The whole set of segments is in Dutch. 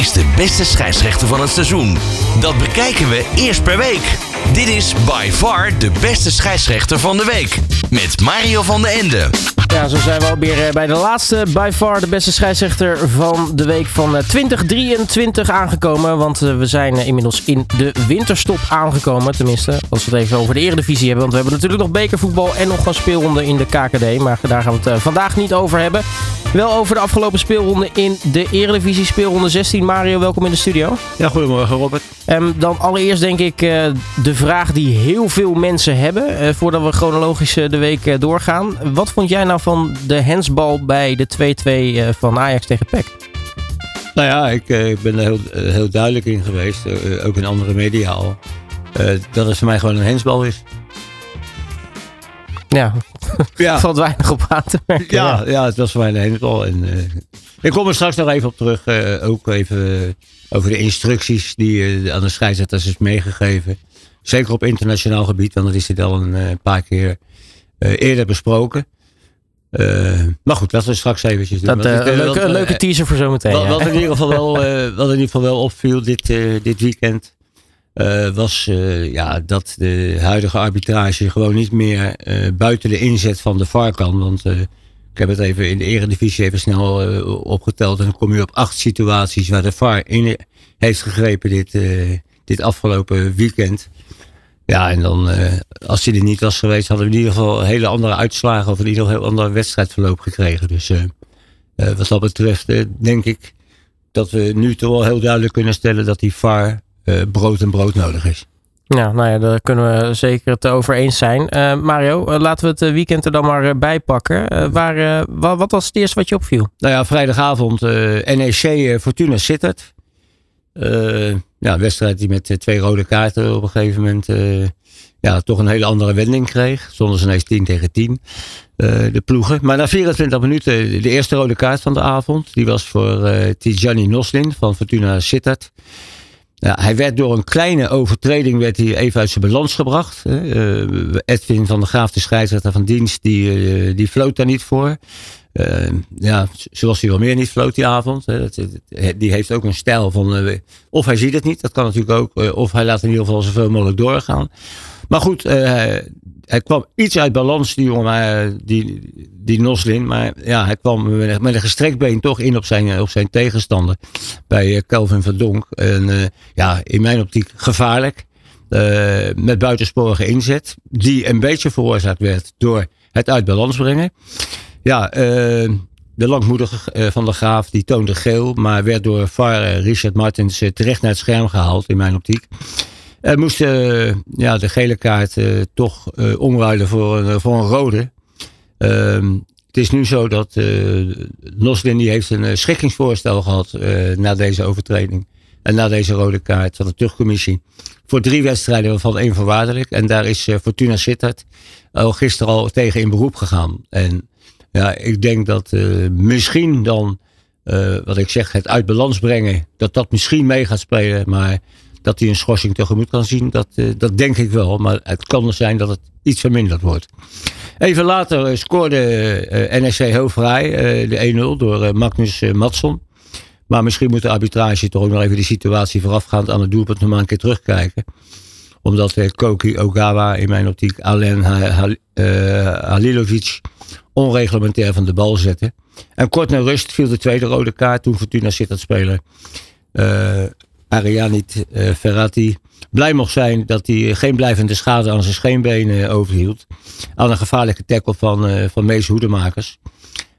is de beste scheidsrechter van het seizoen? Dat bekijken we eerst per week. Dit is by far de beste scheidsrechter van de week. Met Mario van den Ende. Ja, zo zijn we alweer eh, bij de laatste, by far de beste scheidsrechter van de week van eh, 2023 aangekomen. Want eh, we zijn eh, inmiddels in de winterstop aangekomen. Tenminste, als we het even over de eredivisie hebben. Want we hebben natuurlijk nog bekervoetbal en nog een speelronde in de KKD. Maar daar gaan we het eh, vandaag niet over hebben. Wel over de afgelopen speelronde in de eredivisie, speelronde 16. Mario, welkom in de studio. Ja, goedemorgen Robert. Ehm, dan allereerst denk ik eh, de vraag die heel veel mensen hebben. eh, voordat we chronologisch eh, de week eh, doorgaan. Wat vond jij nou van de hensbal bij de 2-2 eh, van Ajax tegen PEC? Nou ja, ik ben er heel, heel duidelijk in geweest, ook in andere media al. dat het voor mij gewoon een hensbal is. Ja, Ja, valt weinig op aan te merken. ja, ja, het was voor mij een hensbal. En, ik kom er straks nog even op terug. ook even over de instructies die aan de scheidsrechters is meegegeven. Zeker op internationaal gebied, want dat is dit al een eh, paar keer eh, eerder besproken. Eh, maar goed, dat we straks eventjes doen. Dat, een, leuke, leuke teaser voor zometeen. Wat, ja. wat, in ieder geval wel, wat in ieder geval wel opviel dit, dit weekend. was ja, dat de huidige arbitrage gewoon niet meer buiten de inzet van de VAR kan. Want ik heb het even in de eredivisie even snel opgeteld. En dan kom je op acht situaties waar de VAR in heeft gegrepen dit, dit afgelopen weekend. Ja, en dan, eh, als hij er niet was geweest, hadden we in ieder geval hele andere uitslagen. Of in ieder geval een heel ander wedstrijdverloop gekregen. Dus eh, eh, wat dat betreft denk ik dat we nu toch wel heel duidelijk kunnen stellen dat die VAR brood en brood nodig is. Ja, nou ja, daar kunnen we zeker het over eens zijn. Mario, laten we het weekend er dan maar bij pakken. Waar, eh, wa- wat was het eerste wat je opviel? Nou ja, vrijdagavond NEC Fortuna Sittard. Ja, een wedstrijd die met eh, twee rode kaarten op een gegeven moment eh, ja, toch een hele andere wending kreeg. Zonder ze ineens 10 tegen 10, eh, de ploegen. Maar na 24 minuten de eerste rode kaart van de avond. Die was voor Tijani Noslin van Fortuna Sittard. Ja, hij werd door een kleine overtreding werd hij even uit zijn balans gebracht. Edwin van der Graaf, de scheidsrechter van dienst, die, die floot daar niet voor. Eh, ja, zoals hij wel meer niet floot die avond. Hè. Dat- die heeft ook een stijl van. eh, of hij ziet het niet, dat kan natuurlijk ook. eh, of hij laat in ieder geval zoveel mogelijk doorgaan. Maar goed, eh, hij kwam iets uit balans, die jongen, die, die Noslin. Maar ja, hij kwam met een- met een gestrekt been toch in op zijn, op zijn tegenstander. Bij Kelvin van Donk. En ja, in mijn optiek gevaarlijk. met buitensporige inzet. Die een beetje veroorzaakt werd door het uit balans brengen. Ja, eh, de langmoedige eh, van de Graaf die toonde geel. Maar werd door VAR Richard Martins eh, terecht naar het scherm gehaald in mijn optiek. Er moest eh, ja, de gele kaart toch omruilen voor, een- voor een rode. Ehm, het is nu zo dat eh Noslin die heeft een schikkingsvoorstel gehad eh, na deze overtreding. En na deze rode kaart van de terugcommissie. Voor drie wedstrijden waarvan één voorwaardelijk. En daar is Fortuna Sittard al gisteren al tegen in beroep gegaan. En ja, ik denk dat eh, misschien dan, eh, wat ik zeg, het uit balans brengen. Dat dat misschien mee gaat spelen. Maar dat hij een schorsing tegemoet kan zien, dat, eh, dat denk ik wel. Maar het kan er zijn dat het iets verminderd wordt. Even later scoorde NEC heel vrij de 1-0 door Magnus Matson. Maar misschien moet de arbitrage toch ook nog even die situatie voorafgaand aan het doelpunt nog maar een keer terugkijken. Omdat eh, Koki Ogawa in mijn optiek Alen eh, Halilovic onreglementair van de bal zette. En kort na rust viel de tweede rode kaart toen Fortuna Sittard speler eh Arianit Ferrati blij mocht zijn dat hij geen blijvende schade aan zijn scheenbeen eh, overhield. Aan een gevaarlijke tackle van, eh van Mees Hoedemakers.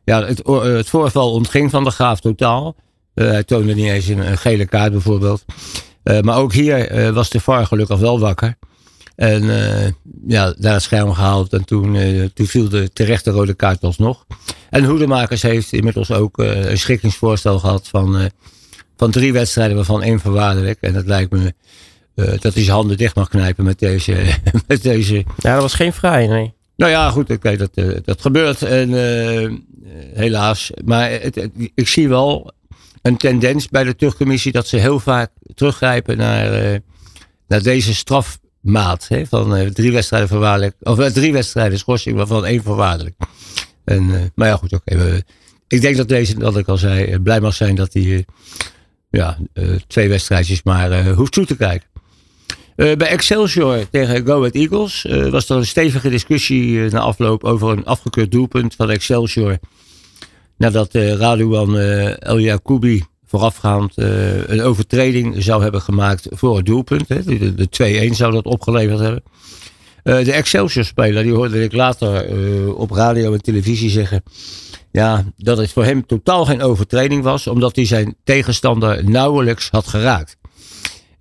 Ja, het, het voorval ontging van de Graaf totaal. Hij toonde niet eens een, een gele kaart bijvoorbeeld. Eh, maar ook hier eh, was de VAR gelukkig wel wakker. En eh, ja, daar het scherm gehaald. En toen, toen viel de terechte rode kaart alsnog. En Hoedemakers heeft inmiddels ook een schikkingsvoorstel gehad van, van drie wedstrijden, waarvan één voorwaardelijk. En het lijkt me dat hij zijn handen dicht mag knijpen met deze, met deze Ja, dat was geen vrij, nee. nou ja, goed, oké, dat, dat gebeurt. En helaas. Maar het, het- ik zie wel een tendens bij de terugcommissie dat ze heel vaak teruggrijpen naar, eh, naar deze strafmaat. Hè, van eh, drie wedstrijden voorwaardelijk. Of eh, drie wedstrijden schorsing, waarvan één voorwaardelijk. En, maar ja, goed, oké. ik denk dat deze, wat ik al zei, blij mag zijn dat hij, ja, twee wedstrijdjes maar hoeft toe te kijken. bij Excelsior tegen Go Ahead Eagles was er een stevige discussie na afloop over een afgekeurd doelpunt van Excelsior. Nadat uh, Radouan El Yacoubi voorafgaand een overtreding zou hebben gemaakt voor het doelpunt. Hè. De, de 2-1 zou dat opgeleverd hebben. Uh, de Excelsior-speler, die hoorde ik later uh, op radio en televisie zeggen. Ja, dat het voor hem totaal geen overtreding was, omdat hij zijn tegenstander nauwelijks had geraakt.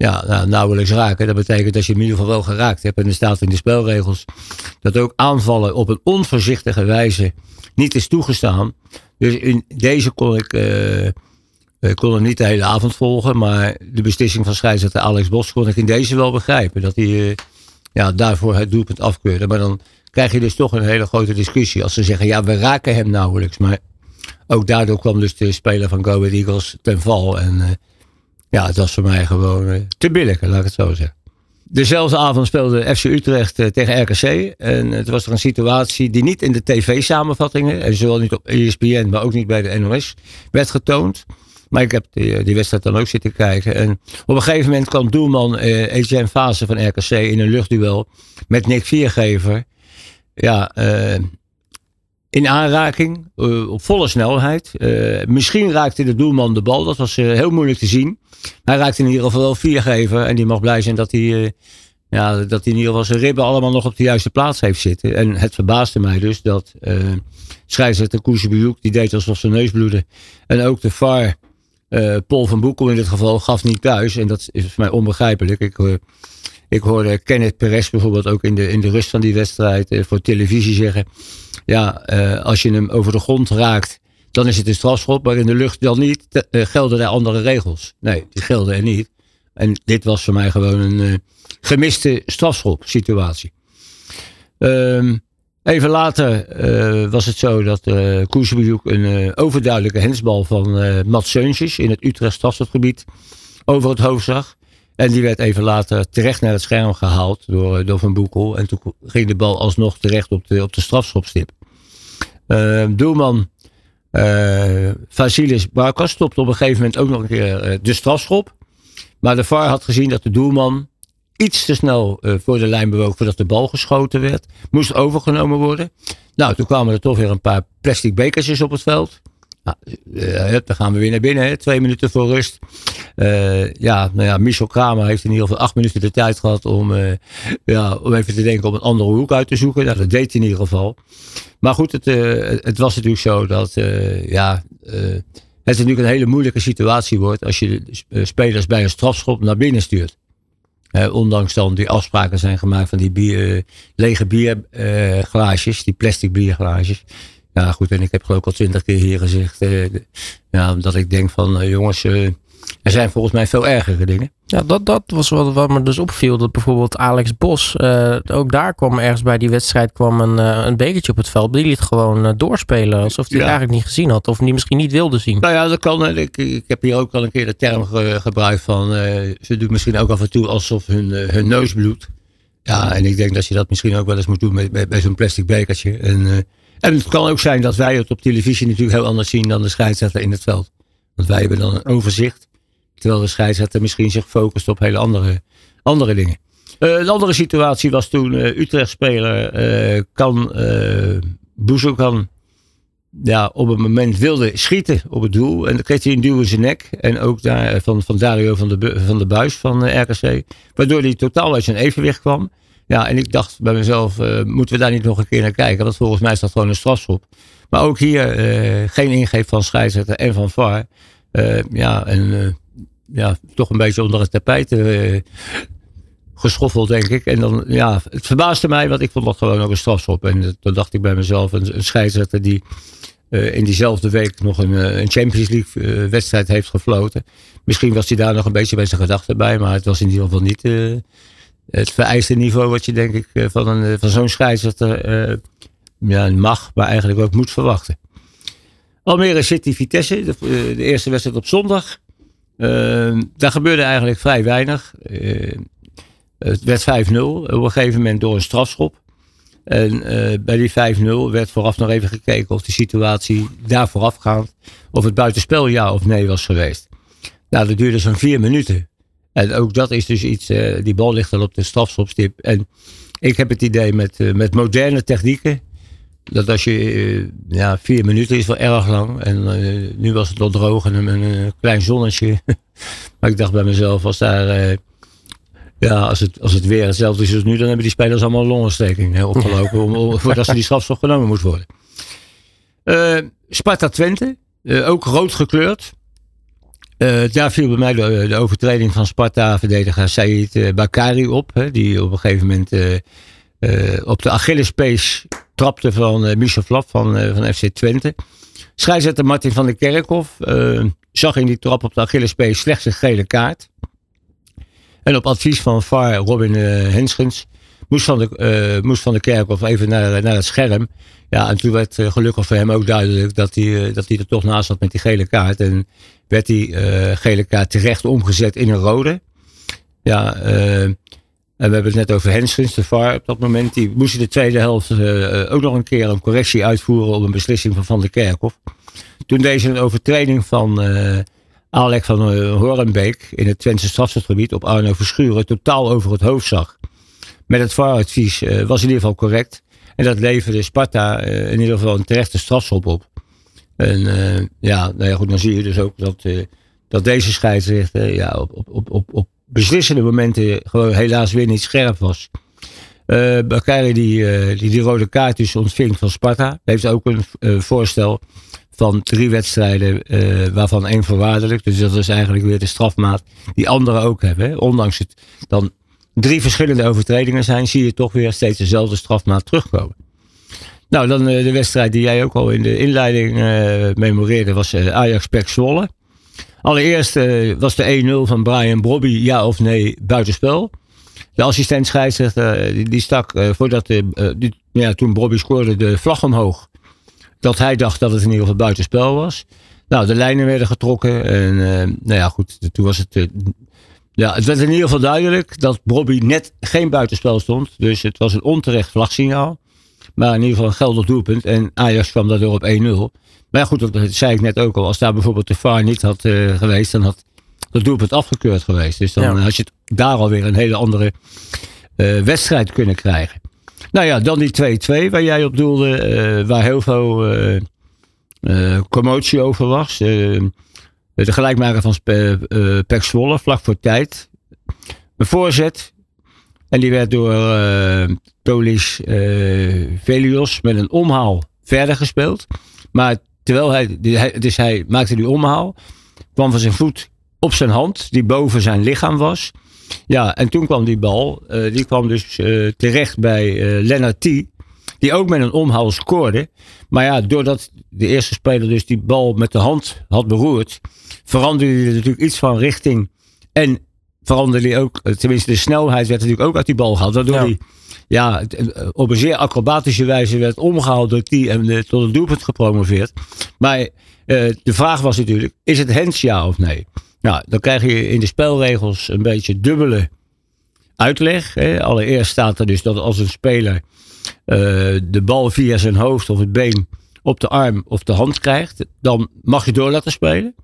Ja, nou, nauwelijks raken, dat betekent dat je in ieder geval wel geraakt hebt. En er staat in de spelregels dat ook aanvallen op een onvoorzichtige wijze niet is toegestaan. Dus in deze kon ik, uh, kon niet de hele avond volgen, maar de beslissing van scheidsrechter Alex Bos kon ik in deze wel begrijpen. Dat hij ja, daarvoor het doelpunt afkeuren. Maar dan krijg je dus toch een hele grote discussie. Als ze zeggen, ja, we raken hem nauwelijks. Maar ook daardoor kwam dus de speler van Go Eagles ten val. En ja, het was voor mij gewoon uh, te billig, laat ik het zo zeggen. Dezelfde avond speelde FC Utrecht uh, tegen RKC. En het was er een situatie die niet in de tv-samenvattingen, en zowel niet op ESPN, maar ook niet bij de NOS, werd getoond. Maar ik heb die, wedstrijd dan ook zitten kijken. En op een gegeven moment kwam doelman uh, Etienne Fase van RKC in een luchtduel met Nick Viergever. Ja, uh, in aanraking, uh, op volle snelheid. misschien raakte de doelman de bal, dat was heel moeilijk te zien. Hij raakte in ieder geval wel Viergever. En die mag blij zijn dat hij, ja, dat hij in ieder geval zijn ribben allemaal nog op de juiste plaats heeft zitten. En het verbaasde mij dus dat uh, scheidsrechter Koesje die deed alsof zijn neus bloedde. En ook de VAR Paul van Boekel in dit geval gaf niet thuis. En dat is voor mij onbegrijpelijk. Ik, ik hoorde Kenneth Perez bijvoorbeeld ook in de, in de rust van die wedstrijd voor televisie zeggen. Ja, als je hem over de grond raakt, dan is het een strafschop. Maar in de lucht dan niet. gelden er andere regels. Nee, die gelden er niet. En dit was voor mij gewoon een gemiste strafschop situatie. Um, Even later was het zo dat uh, een uh, overduidelijke hensbal van uh, Mats in het Utrecht strafschopgebied over het hoofd zag. En die werd even later terecht naar het scherm gehaald door, door Van Boekel. En toen ging de bal alsnog terecht op de, op de strafschopstip. Doelman Vasilis Barkas stopte op een gegeven moment ook nog een keer de strafschop. Maar de VAR had gezien dat de doelman iets te snel uh, voor de lijn bewoog voordat de bal geschoten werd. Moest overgenomen worden. Nou, toen kwamen er toch weer een paar plastic bekertjes op het veld. Uh, dan gaan we weer naar binnen, hè. twee minuten voor rust. Uh, ja, nou ja, Michel Kramer heeft in ieder geval acht minuten de tijd gehad om, ja, om even te denken om een andere hoek uit te zoeken. Dat deed hij in ieder geval. Maar goed, het, het was natuurlijk zo dat ja, het natuurlijk een hele moeilijke situatie wordt als je spelers bij een strafschop naar binnen stuurt. Ondanks dan die afspraken zijn gemaakt van die bier, lege bierglaasjes, die plastic bierglaasjes. Ja, goed, en ik heb geloof ik al twintig keer hier gezegd eh, ja, dat ik denk van jongens, er zijn volgens mij veel ergere dingen. Ja, dat, dat was wat, wat me dus opviel. Dat bijvoorbeeld Alex Bos, uh, ook daar kwam ergens bij die wedstrijd kwam een, uh, een bekertje op het veld. Die liet gewoon uh, doorspelen. Alsof hij het eigenlijk niet gezien had. Of die misschien niet wilde zien. Nou ja, dat kan. Ik, ik heb hier ook al een keer de term ge, gebruikt van... ze doen misschien ook af en toe alsof hun, hun neus bloedt. Ja, en ik denk dat je dat misschien ook wel eens moet doen met, met, met zo'n plastic bekertje. En, en het kan ook zijn dat wij het op televisie natuurlijk heel anders zien dan de scheidsrechter in het veld. Want wij hebben dan een overzicht. Terwijl de scheidsrechter misschien zich focust op hele andere, andere dingen. Uh, een andere situatie was toen uh, Utrecht-speler uh, kan Boezokan ja, op een moment wilde schieten op het doel. En dan kreeg hij een duw in zijn nek. En ook daar, van, van Dario van de, van de Buis van RKC. Waardoor hij totaal uit zijn evenwicht kwam. Ja, en ik dacht bij mezelf, moeten we daar niet nog een keer naar kijken? Want volgens mij dat gewoon een strafschop. Maar ook hier geen ingreep van scheidsrechter en van VAR. ja, en ja, toch een beetje onder het tapijt geschoffeld, denk ik. En dan, ja, het verbaasde mij, want ik vond dat gewoon ook een strafschop. En toen dacht ik bij mezelf, een, een die in diezelfde week nog een, eh, een Champions League wedstrijd heeft gefloten. Misschien was hij daar nog een beetje bij zijn gedachten bij, maar het was in ieder geval niet het vereiste niveau wat je denk ik van, een, van zo'n scheidsrechter ja, mag, maar eigenlijk ook moet verwachten. Almere City Vitesse, de, eerste wedstrijd op zondag. Uh, daar gebeurde eigenlijk vrij weinig. Het werd 5-0 op een gegeven moment door een strafschop. En bij die 5-0 werd vooraf nog even gekeken of de situatie daar voorafgaand, of het buitenspel ja of nee was geweest. Nou, dat duurde zo'n vier minuten. En ook dat is dus iets, uh, die bal ligt al op de strafschopstip. En ik heb het idee met, uh, met moderne technieken, dat als je, uh, ja, vier minuten is wel erg lang. En nu was het nog droog en een, klein zonnetje. maar ik dacht bij mezelf, als daar, ja, als het, als het weer hetzelfde is als nu, dan hebben die spelers allemaal longontsteking opgelopen. om, om, voordat ze die strafschop genomen moet worden. Sparta Twente, ook rood gekleurd. Uh, daar viel bij mij de, de overtreding van Sparta-verdediger Said uh, Bakari op. Hè, die op een gegeven moment uh, op de Achillespees trapte van Michel Flap van, van FC Twente. Scheidsrechter Martin van der Kerkhof zag in die trap op de Achillespees slechts een gele kaart. En op advies van VAR Robin Henschens moest van, de, moest van der Kerkhof even naar, naar het scherm. Ja, en toen werd gelukkig voor hem ook duidelijk dat hij, dat hij er toch naast zat met die gele kaart. En werd die uh, gele kaart terecht omgezet in een rode. Ja, uh, en we hebben het net over Henschens, de VAR op dat moment. Die moest in de tweede helft uh, ook nog een keer een correctie uitvoeren op een beslissing van Van der Kerkhof. Toen deze een overtreding van Alek van Horenbeek in het Twentse strafschopgebied op Arno Verschuren totaal over het hoofd zag. Met het VAR-advies was in ieder geval correct. En dat leverde Sparta in ieder geval een terechte strafschop op. En uh, ja, nou ja, goed, dan zie je dus ook dat, uh, dat deze scheidsrechter ja, op, op, op, op beslissende momenten gewoon helaas weer niet scherp was. Uh, die, die die rode kaart dus ontving van Sparta, heeft ook een voorstel van drie wedstrijden, waarvan één voorwaardelijk. Dus dat is eigenlijk weer de strafmaat die anderen ook hebben. Ondanks het dan drie verschillende overtredingen zijn, zie je toch weer steeds dezelfde strafmaat terugkomen. Nou, dan uh, de wedstrijd die jij ook al in de inleiding uh, memoreerde was uh, Ajax Pek Zwolle. Allereerst was de 1-0 van Brian Brobby ja of nee buitenspel. De assistent scheidsrechter die, stak voordat de, ja, toen Brobby scoorde de vlag omhoog. Dat hij dacht dat het in ieder geval buitenspel was. Nou, de lijnen werden getrokken en nou ja goed, toen was het ja, het werd in ieder geval duidelijk dat Bobby net geen buitenspel stond. Dus het was een onterecht vlagsignaal. Maar in ieder geval een geldig doelpunt. En Ajax kwam daardoor op 1-0. Maar goed, dat zei ik net ook al. Als daar bijvoorbeeld de VAR niet had uh, geweest, dan had dat doelpunt afgekeurd geweest. Dus dan ja. had je daar alweer een hele andere uh, wedstrijd kunnen krijgen. Nou ja, dan die 2-2 waar jij op doelde. Uh, waar heel veel commotie over was. de gelijkmaker van Pek Zwolle, vlak voor tijd. Een voorzet. En die werd door uh, Tolis uh, Velios met een omhaal verder gespeeld. Maar terwijl hij, dus hij maakte die omhaal, kwam van zijn voet op zijn hand, die boven zijn lichaam was. Ja, en toen kwam die bal, uh, die kwam dus terecht bij Lennart T. Die ook met een omhaal scoorde. Maar ja, doordat de eerste speler dus die bal met de hand had beroerd, veranderde hij natuurlijk iets van richting en veranderde hij ook, eh, tenminste de snelheid werd natuurlijk ook uit die bal gehaald. Waardoor ja. hij ja, eh, op een zeer acrobatische wijze werd omgehaald door die en uh, tot een doelpunt gepromoveerd. Maar uh, de vraag was natuurlijk, is het hens ja of nee? Nou, dan krijg je in de spelregels een beetje dubbele uitleg. Hè. Allereerst staat er dus dat als een speler uh, de bal via zijn hoofd of het been op de arm of de hand krijgt, dan mag je door laten spelen.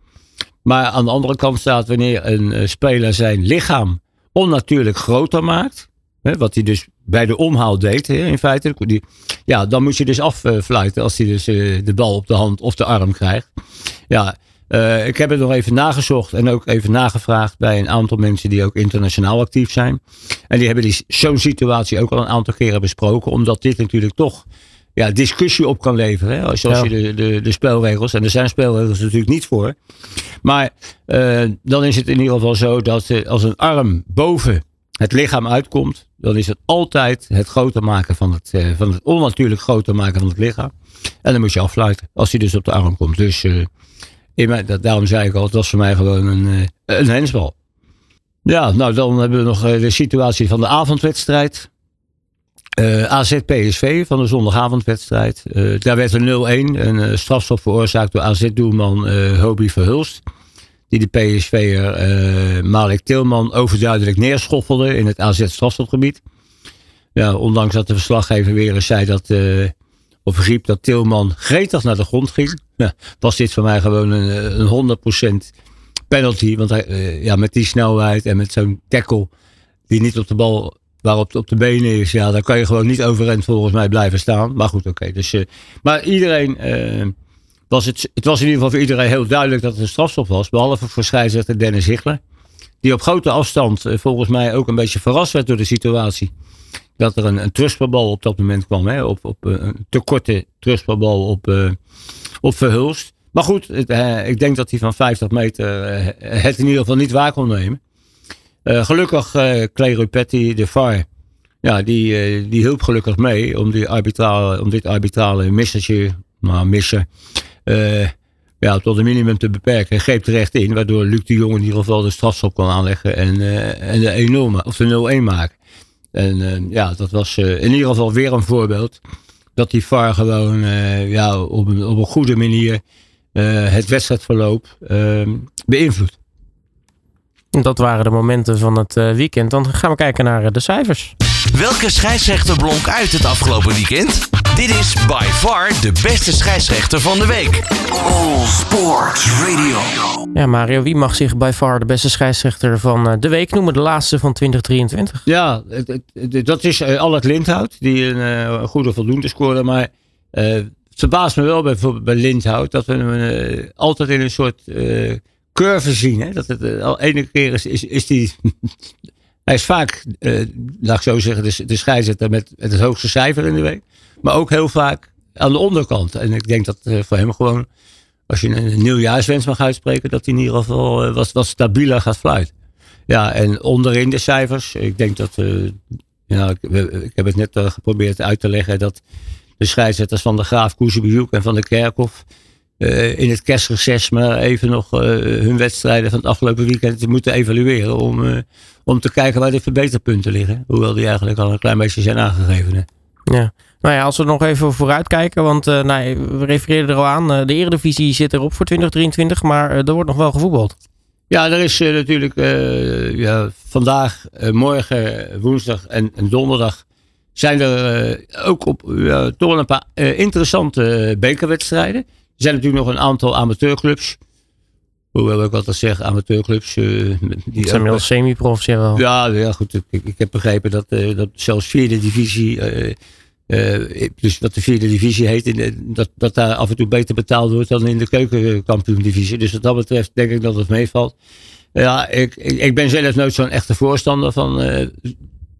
Maar aan de andere kant staat wanneer een uh, speler zijn lichaam onnatuurlijk groter maakt. Hè, wat hij dus bij de omhaal deed, hè, in feite. Die, ja, dan moet je dus affluiten als hij dus uh, de bal op de hand of de arm krijgt. Ja, uh, ik heb het nog even nagezocht en ook even nagevraagd bij een aantal mensen die ook internationaal actief zijn. En die hebben zo'n situatie ook al een aantal keren besproken, omdat dit natuurlijk toch ja, discussie op kan leveren. Hè? Als, als je de, de, de spelregels, en er zijn spelregels natuurlijk niet voor. Maar uh, dan is het in ieder geval zo dat uh, als een arm boven het lichaam uitkomt, dan is het altijd het groter maken van het, uh, van het onnatuurlijk groter maken van het lichaam. En dan moet je afsluiten als hij dus op de arm komt. Dus in mijn, dat, daarom zei ik al, het was voor mij gewoon een, een hensbal. Ja, nou dan hebben we nog de situatie van de avondwedstrijd. Uh, AZ PSV van de zondagavondwedstrijd. Uh, daar werd een 0-1. Een uh, strafstof veroorzaakt door AZ-doelman Hobie Verhulst. Die de PSV'er Marek Tilman overduidelijk neerschoffelde in het AZ-strafstofgebied. Ja, ondanks dat de verslaggever weer eens zei dat, of riep dat Tilman gretig naar de grond ging. Was dit voor mij gewoon een, een 100% penalty. Want ja, met die snelheid en met zo'n tackle die niet op de bal waarop op de benen is, ja, dan kan je gewoon niet overeind volgens mij blijven staan. Maar goed, oké. dus, uh, maar iedereen, uh, was het, het was in ieder geval voor iedereen heel duidelijk dat het een strafstop was. Behalve voor scheidsrechter Dennis Hichler. Die op grote afstand uh, volgens mij ook een beetje verrast werd door de situatie. Dat er een, een trustbal op dat moment kwam. Hè, op, op een te korte trustbal op, op Verhulst. Maar goed, het, ik denk dat hij van 50 meter het in ieder geval niet waar kon nemen. Uh, gelukkig uh, Clay Rupetti, de VAR, ja, die, uh, die hielp gelukkig mee om, die arbitrale, om dit arbitrale missertje, maar missen, ja, tot een minimum te beperken. Greep terecht in, waardoor Luc de Jong in ieder geval de strafstop kon aanleggen en, en de enorme, of de 0-1 maken. En ja, dat was in ieder geval weer een voorbeeld dat die VAR gewoon ja, op, een, op een goede manier het wedstrijdverloop beïnvloedt. Dat waren de momenten van het eh, weekend. Dan gaan we kijken naar eh, de cijfers. Welke scheidsrechter blonk uit het afgelopen weekend? Dit is by far de beste scheidsrechter van de week. All Sports Radio. Ja, Mario, wie mag zich by far de beste scheidsrechter van eh, de week noemen? De laatste van 2023. Ja, dat is Alec Lindhout, die een goede voldoende scoorde. Maar het verbaast me wel bij, bij Lindhout dat we hem altijd in een soort curve zien. Hè? Dat het uh, al ene keer is, is, die. hij is vaak, uh, laat ik zo zeggen, de, de scheidsrechter met, het hoogste cijfer in de week. Maar ook heel vaak aan de onderkant. En ik denk dat uh, voor hem gewoon, als je een nieuwjaarswens mag uitspreken, dat hij in ieder geval wat, wat stabieler gaat fluiten. Ja, en onderin de cijfers. Ik denk dat. ja, ik, ik, heb het net geprobeerd uit te leggen dat de scheidsrechters van de Graaf Koezebejoek en van de Kerkhof uh, in het kerstreces maar even nog uh, hun wedstrijden van het afgelopen weekend te moeten evalueren. Om, uh, om te kijken waar de verbeterpunten liggen. Hoewel die eigenlijk al een klein beetje zijn aangegeven. Hè. Ja. Nou ja, als we nog even vooruit kijken, want nou, we refereerden er al aan. de Eredivisie zit erop voor 2023, maar er wordt nog wel gevoetbald. Ja, er is natuurlijk ja, vandaag, morgen, woensdag en, en, donderdag zijn er ook op, toch wel een paar interessante bekerwedstrijden. Er zijn natuurlijk nog een aantal amateurclubs. Hoewel ik altijd zeg, amateurclubs. Uh, die zijn wel semi-profs, ja Ja, ja goed. Ik, ik heb begrepen dat, uh, dat zelfs vierde divisie. Uh, dus dat de vierde divisie heet. dat, dat daar af en toe beter betaald wordt dan in de keukenkampioen divisie. Dus wat dat betreft denk ik dat het meevalt. Ja, ik, ik, ik ben zelf nooit zo'n echte voorstander van.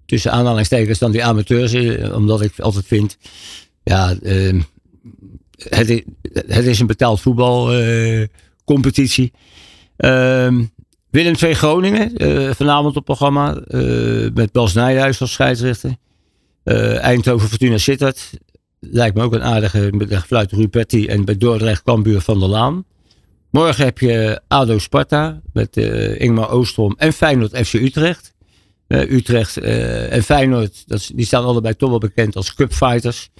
tussen aanhalingstekens dan die amateurs. omdat ik altijd vind. Ja, ehm, het, is, het een betaald voetbalcompetitie. Uh, Willem II Groningen, uh, vanavond op programma. Uh, met Bas Nijhuis als scheidsrechter. Eindhoven Fortuna Sittard. Lijkt me ook een aardige met fluit Rupetti. En bij Dordrecht Kambuur van der Laan. Morgen heb je ADO Sparta met Ingmar Oostrom en Feyenoord FC Utrecht. Utrecht en Feyenoord, dat, die staan allebei toch wel bekend als cupfighters.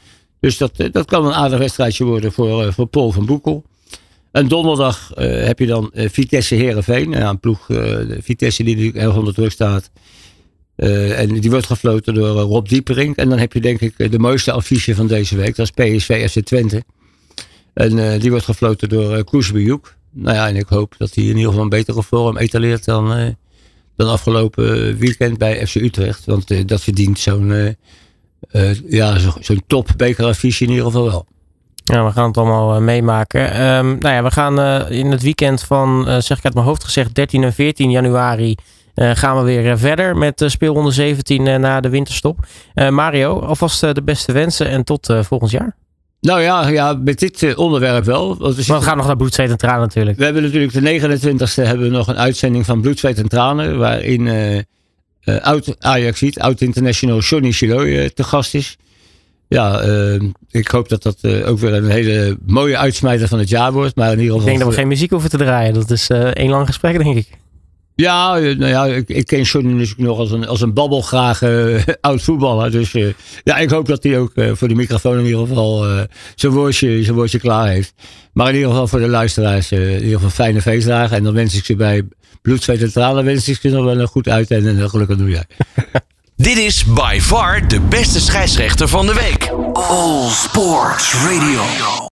Dus dat, eh, dat kan een aardig wedstrijdje worden voor, eh, voor Paul van Boekel. En donderdag uh, heb je dan uh, Vitesse Herenveen. Ja, een ploeg, uh, Vitesse die natuurlijk heel onder druk staat. en die wordt gefloten door Rob Diepering. En dan heb je denk ik de mooiste affiche van deze week. Dat is PSV FC Twente. En die wordt gefloten door Bejoek. Nou ja, en ik hoop dat hij in ieder geval een betere vorm etaleert dan, dan afgelopen weekend bij FC Utrecht. Want dat verdient zo'n uh, ja, zo'n zo top bekeraffiche in ieder geval wel. Ja, we gaan het allemaal uh, meemaken. Um, nou ja, we gaan uh, in het weekend van, zeg ik uit mijn hoofd gezegd, 13 en 14 januari gaan we weer verder met speelronde 17 na de winterstop. Mario, alvast de beste wensen en tot volgend jaar. Nou ja, ja met dit onderwerp wel. Want we, we gaan nog naar Bloed, Zweet en Tranen natuurlijk. We hebben natuurlijk de 29e hebben we nog een uitzending van Bloed, Zweet en Tranen. Waarin uh, oud Ajaxiet, oud international Johnny Chiloy uh, te gast is. Ja, uh, ik hoop dat dat ook weer een hele mooie uitsmijter van het jaar wordt. Maar in ieder geval, ik denk dat we geen muziek hoeven te draaien. Dat is één lang gesprek, denk ik. Ja, nou ja, ik, ik ken Johnny natuurlijk nog als een, als een babbelgraag oud voetballer. Dus ja, ik hoop dat hij ook voor de microfoon in ieder geval zijn, woordje, zijn woordje klaar heeft. Maar in ieder geval voor de luisteraars in ieder geval fijne feestdagen. En dan wens ik ze bij bloed, zweet en tranen wens ik je nog wel een goed uit en een gelukkig nieuwjaar. Dit is by far de beste scheidsrechter van de week. All Sports Radio.